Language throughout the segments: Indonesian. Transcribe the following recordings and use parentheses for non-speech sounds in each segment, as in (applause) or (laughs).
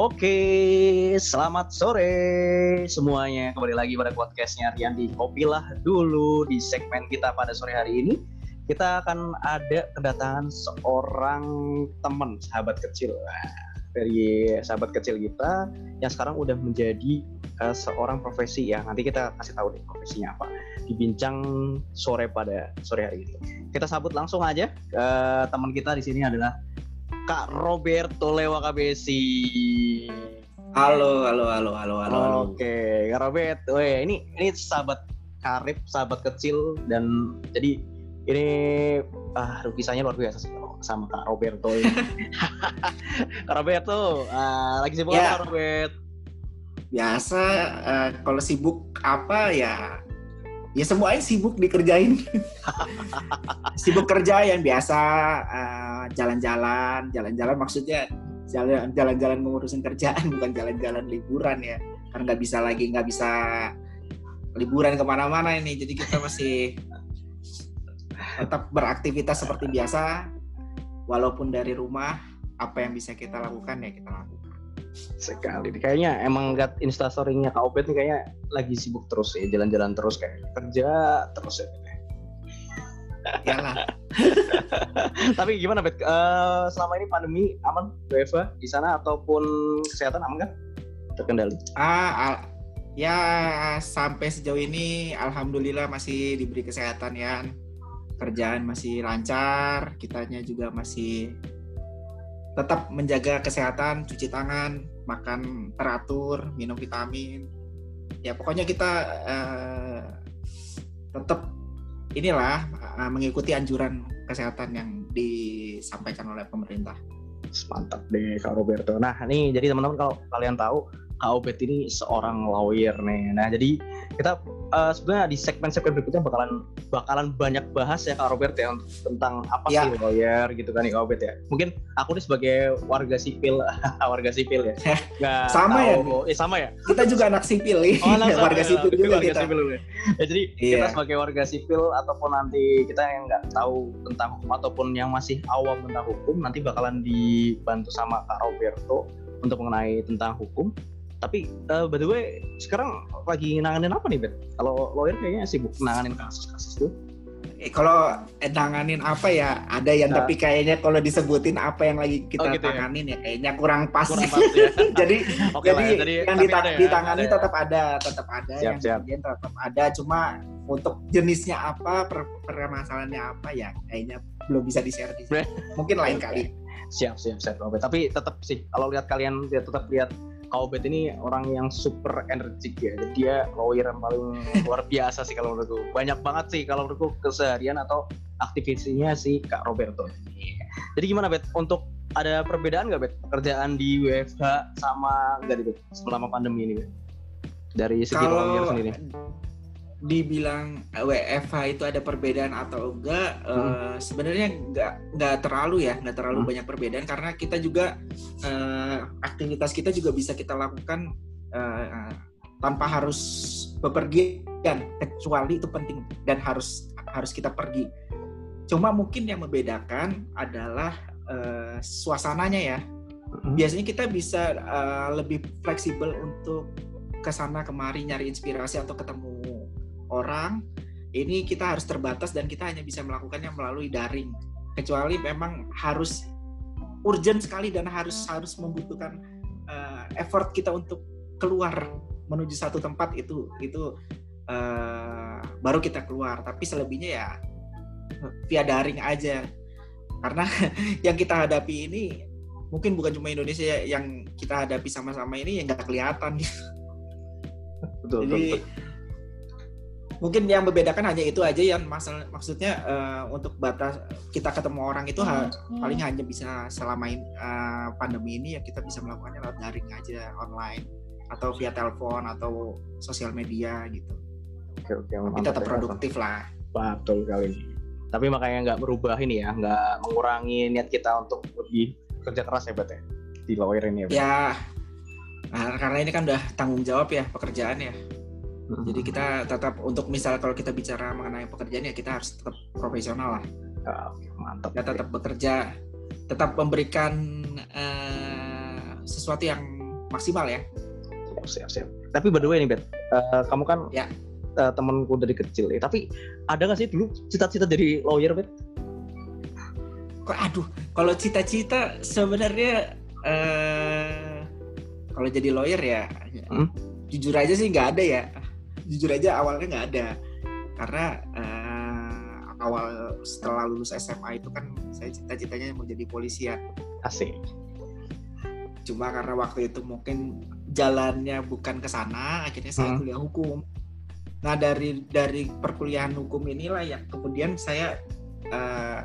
Oke, selamat sore semuanya. Kembali lagi pada podcastnya Rian di Kopilah dulu di segmen kita pada sore hari ini. Kita akan ada kedatangan seorang teman, sahabat kecil dari sahabat kecil kita yang sekarang udah menjadi uh, seorang profesi ya. Nanti kita kasih tahu deh profesinya apa. Dibincang sore pada sore hari ini. Kita sambut langsung aja. Uh, teman kita di sini adalah Kak Roberto Lewa KBC. Halo, halo, halo, halo, halo. Oke, Kak Robert. Weh, ini ini sahabat karib, sahabat kecil dan jadi ini ah lukisannya luar biasa sih sama Kak Roberto ini. (laughs) Kak Roberto, uh, lagi sibuk Ya. apa Kak Robert? Biasa eh, kalau sibuk apa ya? Ya semuanya sibuk dikerjain. (laughs) sibuk kerja yang biasa eh, jalan-jalan, jalan-jalan maksudnya jalan- jalan-jalan ngurusin kerjaan (laughs) bukan jalan-jalan liburan ya. Karena nggak bisa lagi nggak bisa liburan ke mana-mana ini. Jadi kita masih tetap beraktivitas seperti biasa, walaupun dari rumah apa yang bisa kita lakukan ya kita lakukan. Sekali. Kayaknya emang liat instastory-nya Kak Obet nih kayaknya lagi sibuk terus ya, jalan-jalan terus kayak kerja terus ya. Iyalah. (laughs) Tapi gimana Bet? Eh, selama ini pandemi aman WFH di sana ataupun kesehatan aman kan? Terkendali. Ah, al- ya sampai sejauh ini alhamdulillah masih diberi kesehatan ya. Kerjaan masih lancar, kitanya juga masih tetap menjaga kesehatan, cuci tangan, makan teratur, minum vitamin. Ya pokoknya kita eh, tetap inilah eh, mengikuti anjuran kesehatan yang disampaikan oleh pemerintah. Mantap deh Kak Roberto. Nah nih jadi teman-teman kalau kalian tahu Kak Obet ini seorang lawyer nih. Nah jadi kita eh, sebenarnya di segmen-segmen berikutnya bakalan bakalan banyak bahas ya Kak Robert ya untuk- tentang apa Ya. sih lawyer gitu kan ya Kak Obet ya. Mungkin aku nih sebagai warga sipil, (laughs) warga sipil ya. Nggak Sama ya, tahu- Eh sama ya. Kita juga anak sipil nih, Oh, langsung warga ya, sipil juga warga kita. sipil juga. Ya, jadi kita Iya. sebagai warga sipil ataupun nanti kita yang nggak tahu tentang hukum ataupun yang masih awam tentang hukum nanti bakalan dibantu sama Kak Roberto untuk mengenai tentang hukum. Tapi eh, by the way sekarang lagi nanganin apa nih Bet? Kalau lawyer kayaknya sibuk nanganin kasus-kasus tuh. Eh, kalau eh, nanganin apa ya ada yang Nah. tapi kayaknya kalau disebutin apa yang lagi kita Oh, gitu ya? tanganin ya? kayaknya kurang pas Kurang pas ya. (laughs) jadi Oke jadi, lah ya, jadi yang tapi dita- ada ya, ditangani ada ya. tetap ada tetap ada Siap, yang siap. kemudian tetap ada cuma untuk jenisnya apa per permasalahannya apa ya kayaknya belum bisa di share di sini. (laughs) mungkin lain kali Siap, siap, siap. Tapi tetap sih, kalau lihat kalian, dia tetap lihat Kaubet ini orang yang super energik ya. Jadi dia lawyer yang paling (laughs) luar biasa sih kalau menurutku. Banyak banget sih kalau menurutku keseharian atau aktivisinya si Kak Roberto. Jadi gimana Bet? Untuk ada perbedaan nggak Bet? Pekerjaan di WFH sama enggak gitu selama pandemi ini Bet? Dari segi lawyer kalau sendiri. Dibilang WFH itu ada perbedaan atau enggak eh, sebenarnya enggak enggak terlalu ya enggak terlalu Hmm. banyak perbedaan. Karena kita juga eh, aktivitas kita juga bisa kita lakukan eh, tanpa harus bepergian. Kecuali itu penting dan harus harus kita pergi. Cuma mungkin yang membedakan adalah eh, suasananya ya. Mm-mm. biasanya kita bisa uh, lebih fleksibel untuk ke sana kemari nyari inspirasi atau ketemu orang ini kita harus terbatas dan kita hanya bisa melakukannya melalui daring. Kecuali memang harus urgent sekali dan harus harus membutuhkan uh, effort kita untuk keluar menuju satu tempat itu itu uh, baru kita keluar. Tapi selebihnya ya via daring aja. Karena (laughs) yang kita hadapi ini mungkin bukan cuma Indonesia yang kita hadapi sama-sama ini yang nggak kelihatan. Betul, (laughs) betul, jadi betul. Mungkin yang membedakan hanya itu aja yang masalah maksudnya eh, untuk batas kita ketemu orang itu ha- paling hanya bisa selama in- eh, pandemi ini ya kita bisa melakukannya lewat daring aja online atau via telepon atau sosial media gitu Oke, oke. tapi tetap ya, produktif lah Betul kali ini. Tapi makanya nggak merubah ini ya, nggak mengurangi niat kita untuk lebih kerja keras ya, Bet ya? Di lawyer ini ya, Bet? ya nah, karena ini kan udah tanggung jawab ya pekerjaan ya. Jadi kita tetap untuk misal kalau kita bicara mengenai pekerjaan ya kita harus tetap profesional lah Ah, oke, mantap. kita tetap bekerja tetap memberikan eh, sesuatu yang maksimal ya. Siap, siap, siap. Tapi by the way nih, Bet, uh, kamu kan ya. uh, temanku dari kecil ya. Tapi ada nggak sih dulu cita-cita jadi lawyer, Bet? Kok aduh, kalau cita-cita sebenarnya uh, kalau jadi lawyer ya, hmm? jujur aja sih nggak ada ya. Jujur aja awalnya nggak ada. Karena uh, awal setelah lulus SMA itu kan saya cita-citanya mau jadi polisi ya. Asik cuma karena waktu itu mungkin jalannya bukan ke sana akhirnya saya hmm. kuliah hukum nah dari dari perkuliahan hukum inilah yang kemudian saya uh,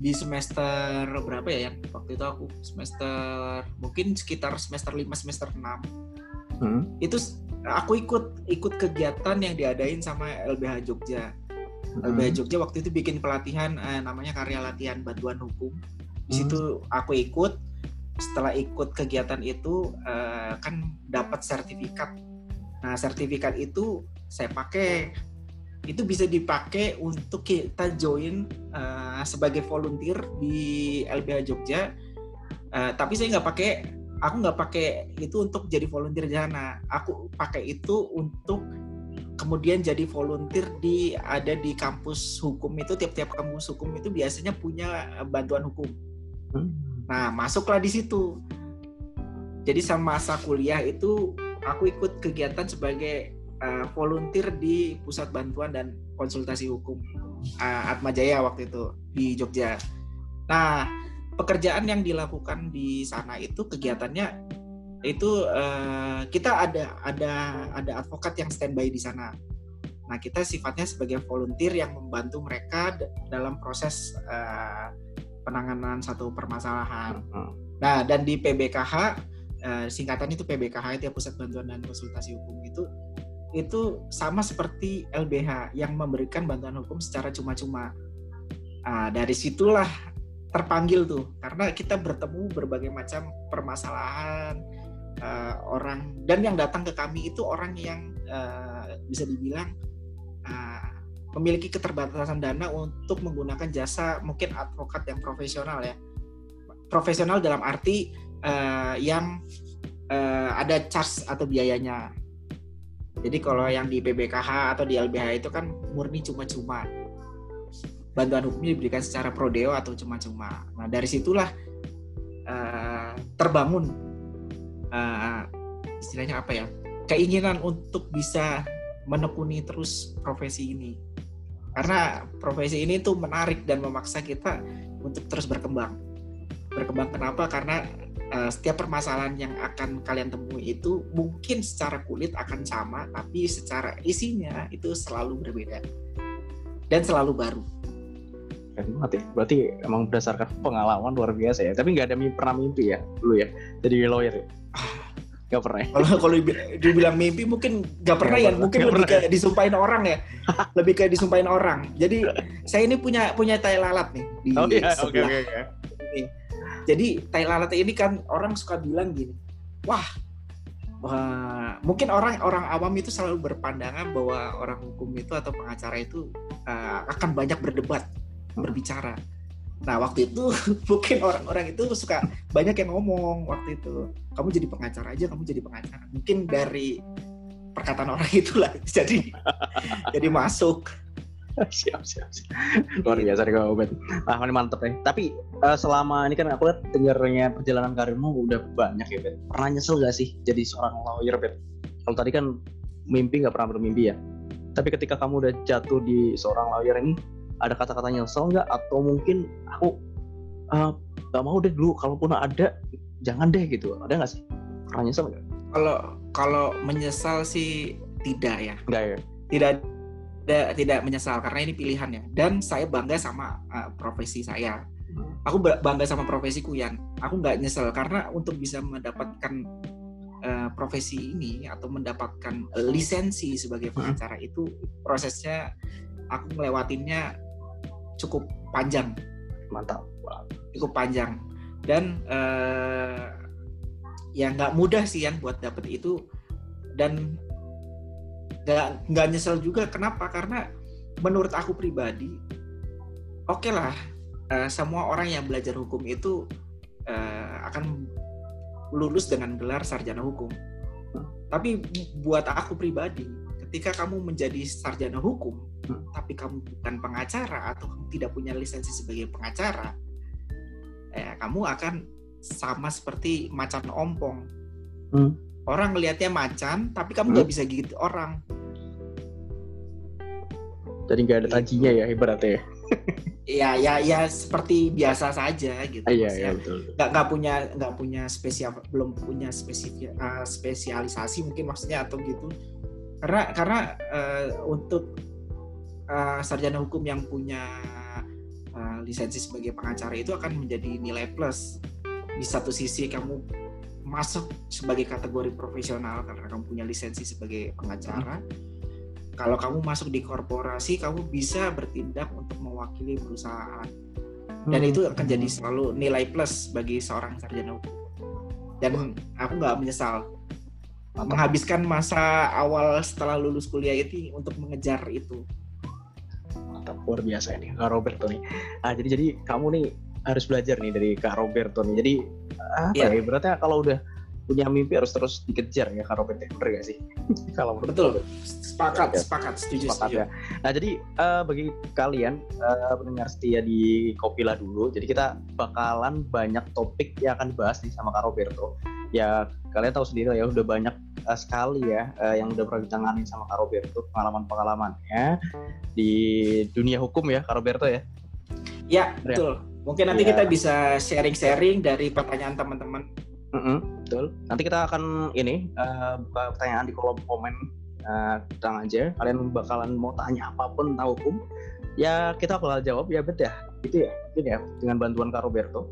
di semester berapa ya yang waktu itu aku semester mungkin sekitar semester 5 semester 6 hmm. itu aku ikut ikut kegiatan yang diadain sama LBH Jogja hmm. LBH Jogja waktu itu bikin pelatihan uh, namanya karya latihan bantuan hukum di situ hmm. aku ikut setelah ikut kegiatan itu uh, kan dapat sertifikat. Nah, sertifikat itu saya pakai itu bisa dipakai untuk kita join uh, sebagai volunteer di LBH Jogja. Uh, tapi saya nggak pakai, aku nggak pakai itu untuk jadi volunteer di sana. Aku pakai itu untuk kemudian jadi volunteer di ada di kampus hukum itu tiap-tiap kampus hukum itu biasanya punya bantuan hukum. Hmm Nah, masuklah di situ. Jadi sama masa kuliah itu aku ikut kegiatan sebagai uh, volunteer di Pusat Bantuan dan Konsultasi Hukum uh, Atma Jaya waktu itu di Jogja. Nah, pekerjaan yang dilakukan di sana itu kegiatannya itu uh, kita ada ada ada advokat yang standby di sana. Nah, kita sifatnya sebagai volunteer yang membantu mereka dalam proses uh, penanganan satu permasalahan. Nah, dan di PBKH eh, singkatan itu PBKH itu ya Pusat Bantuan dan Konsultasi Hukum itu itu sama seperti LBH yang memberikan bantuan hukum secara cuma-cuma. Nah, dari situlah terpanggil tuh karena kita bertemu berbagai macam permasalahan uh, orang. Dan yang datang ke kami itu orang yang uh, bisa dibilang uh, memiliki keterbatasan dana untuk menggunakan jasa mungkin advokat yang profesional ya. Profesional dalam arti uh, yang uh, ada charge atau biayanya. Jadi kalau yang di PBKH atau di LBH itu kan murni cuma-cuma bantuan hukumnya diberikan secara prodeo atau cuma-cuma. Nah dari situlah uh, terbangun uh, istilahnya apa ya keinginan untuk bisa menekuni terus profesi ini. Karena profesi ini tuh menarik dan memaksa kita untuk terus berkembang. Berkembang kenapa? Karena uh, setiap permasalahan yang akan kalian temui itu mungkin secara kulit akan sama tapi secara isinya itu selalu berbeda. Dan selalu baru mati berarti emang berdasarkan pengalaman luar biasa ya tapi nggak ada mimpi pernah mimpi ya dulu ya jadi lawyer ya? (laughs) Gak pernah. Kalau kalau dibilang mimpi mungkin gak pernah gak ya, mungkin lebih pernah. kayak disumpahin orang ya. (laughs) lebih kayak disumpahin orang. Jadi saya ini punya punya tai lalat nih di oh, iya. sebelah. Okay, okay, okay. Jadi tai lalat ini kan orang suka bilang gini, wah, wah mungkin orang orang awam itu selalu berpandangan bahwa orang hukum itu atau pengacara itu uh, akan banyak berdebat, berbicara. Nah waktu itu (laughs) mungkin orang-orang itu suka banyak yang ngomong waktu itu. Kamu jadi pengacara aja kamu jadi pengacara. Mungkin dari perkataan orang (laughs) itulah jadi jadi masuk. (laughs) Siap siap, siap. luar biasa nih kamu Ben ah ini mantep nih. Tapi uh, selama ini kan aku lihat dengarnya perjalanan karirmu udah banyak ya Ben pernah nyesel gak sih jadi seorang lawyer Ben kalau tadi kan mimpi nggak pernah bermimpi ya. Tapi ketika kamu udah jatuh di seorang lawyer ini ada kata-kata nyesel nggak? Atau mungkin aku uh, nggak mau deh dulu kalaupun ada jangan deh gitu. Ada nggak sih? Pernah nyesel nggak? Kalau kalau menyesal sih tidak ya. Nggak ya? Tidak tidak tidak menyesal karena ini pilihannya. Dan saya bangga sama uh, profesi saya. Hmm. aku bangga sama profesiku yang aku nggak nyesel karena untuk bisa mendapatkan uh, profesi ini atau mendapatkan lisensi sebagai hmm. pengacara hmm. itu prosesnya aku melewatinya cukup panjang. Mantap. Cukup panjang. Dan uh, ya nggak mudah sih yang buat dapet itu. Dan nggak nggak nyesel juga. Kenapa? Karena menurut aku pribadi oke okay lah uh, semua orang yang belajar hukum itu uh, akan lulus dengan gelar sarjana hukum. Tapi buat aku pribadi, ketika kamu menjadi sarjana hukum, Hmm. tapi kamu bukan pengacara atau kamu tidak punya lisensi sebagai pengacara, eh, kamu akan sama seperti macan ompong. Hmm. Orang ngelihatnya macan, tapi kamu Hmm. nggak bisa gigit orang. Jadi nggak ada tajinya ya ibaratnya. ya? (laughs) Ya, ya, ya seperti biasa saja gitu. Iya, iya betul. nggak nggak punya nggak punya spesial belum punya spesifik uh, spesialisasi mungkin maksudnya atau gitu karena karena uh, untuk uh, sarjana hukum yang punya uh, lisensi sebagai pengacara itu akan menjadi nilai plus di satu sisi kamu masuk sebagai kategori profesional karena kamu punya lisensi sebagai pengacara kalau kamu masuk di korporasi kamu bisa bertindak untuk mewakili perusahaan dan Hmm. itu akan jadi selalu nilai plus bagi seorang sarjana hukum dan aku nggak menyesal. Menghabiskan masa awal setelah lulus kuliah itu untuk mengejar itu Mantap, luar biasa ini Kak Roberto nih. Ah jadi jadi kamu nih harus belajar nih dari Kak Roberto nih. Jadi apa Iya. ya? Berarti kalau udah punya mimpi harus terus dikejar ya Kak Roberto. Bener gak sih? (laughs) kalau betul sepakat Oke. sepakat setuju Sepakat setuju ya. Nah jadi eh, bagi kalian eh, pendengar setia di Kopila dulu, jadi kita bakalan banyak topik yang akan dibahas nih sama Kak Roberto. Ya kalian tahu sendiri ya udah banyak eh, sekali ya eh, yang udah pernah ditanganin sama Kak Roberto pengalaman-pengalamannya di dunia hukum ya Kak Roberto ya. ya betul mungkin nanti Iya. kita bisa sharing-sharing dari pertanyaan teman-teman Mm-mm, betul. Nanti kita akan ini eh, buka pertanyaan di kolom komen tenang aja. Kalian bakalan mau tanya apa pun tentang hukum, ya kita bakal jawab ya betul ya. Gitu ya, mungkin ya dengan bantuan Kak Roberto.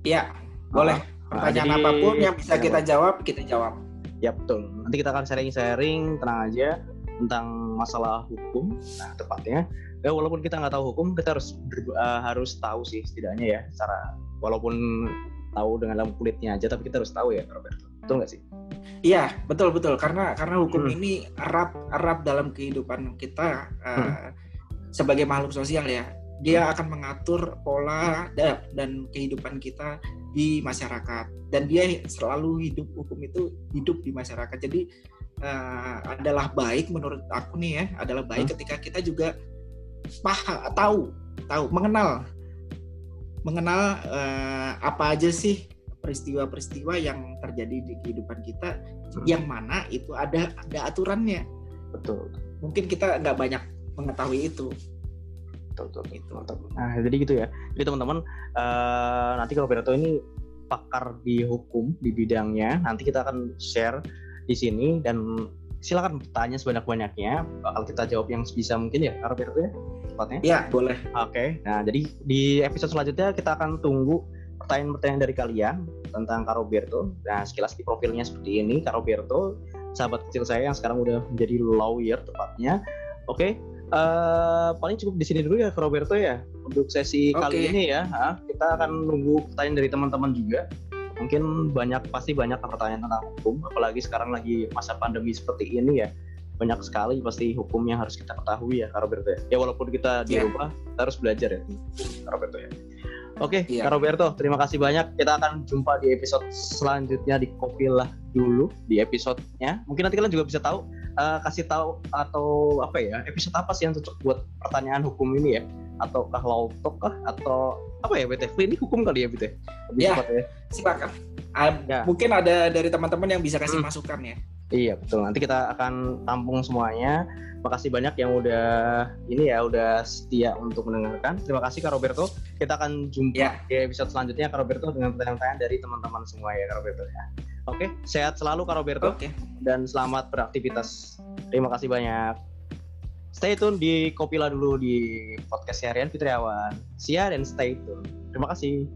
ya boleh Ah, pertanyaan jadi- apa pun yang bisa ya, kita jawab kita jawab Ya betul. Nanti kita akan sharing-sharing tenang aja tentang masalah hukum. Nah tepatnya, ya walaupun kita nggak tahu hukum, kita harus eh, harus tahu sih setidaknya ya. Secara walaupun tahu dengan dalam kulitnya aja, tapi kita harus tahu ya Roberto. Betul nggak sih? Iya, betul betul karena karena hukum Hmm. ini erat erat dalam kehidupan kita uh, sebagai makhluk sosial ya. Dia akan mengatur pola da- dan kehidupan kita di masyarakat dan dia selalu hidup hukum itu hidup di masyarakat. Jadi uh, adalah baik menurut aku nih ya, adalah baik ketika kita juga paham tahu tahu mengenal mengenal uh, apa aja sih peristiwa-peristiwa yang terjadi di kehidupan kita Hmm. yang mana itu ada ada aturannya Betul. mungkin kita nggak banyak mengetahui itu betul betul Gitu. mantap nah jadi gitu ya. Jadi teman-teman eh, nanti kalau Roberto ini pakar di hukum di bidangnya nanti kita akan share di sini dan silakan bertanya sebanyak-banyaknya. Bakal kita jawab yang sebisa mungkin ya Roberto ya tepatnya. Ya boleh. Oke. Nah jadi di episode selanjutnya kita akan tunggu pertanyaan-pertanyaan dari kalian tentang Kak Roberto. Nah sekilas di profilnya seperti ini Kak Roberto sahabat kecil saya yang sekarang udah menjadi lawyer tepatnya. Oke eh, paling cukup di sini dulu ya Roberto ya untuk sesi Oke. kali ini ya Ah, kita akan nunggu pertanyaan dari teman-teman juga mungkin banyak pasti banyak pertanyaan tentang hukum apalagi sekarang lagi masa pandemi seperti ini ya banyak sekali pasti hukum yang harus kita ketahui ya Kak Roberto ya, ya walaupun kita di Iya. rumah kita harus belajar ya Kak Roberto ya Oke, Iya. Kak Roberto, terima kasih banyak. Kita akan jumpa di episode selanjutnya di Kopilah dulu di episodenya. Mungkin nanti kalian juga bisa tahu, eh, kasih tahu atau apa ya, episode apa sih yang cocok buat pertanyaan hukum ini ya? Ataukah law talk kah? Atau apa ya, BT? Ini hukum kali ya, BT? Lebih Ya. ya. silakan Ah, Ya. mungkin ada dari teman-teman yang bisa kasih Hmm. masukan ya Iya betul. Nanti kita akan tampung semuanya. Makasih banyak yang udah ini ya udah setia untuk mendengarkan. Terima kasih Kak Roberto. Kita akan jumpa Ya. di episode selanjutnya Kak Roberto dengan pertanyaan-pertanyaan dari teman-teman semua ya Kak Roberto ya. Oke, sehat selalu Kak Roberto oke dan selamat beraktivitas. Terima kasih banyak. Stay tune di Kopila dulu di podcast harian Fitriawan. See ya dan stay tune. Terima kasih.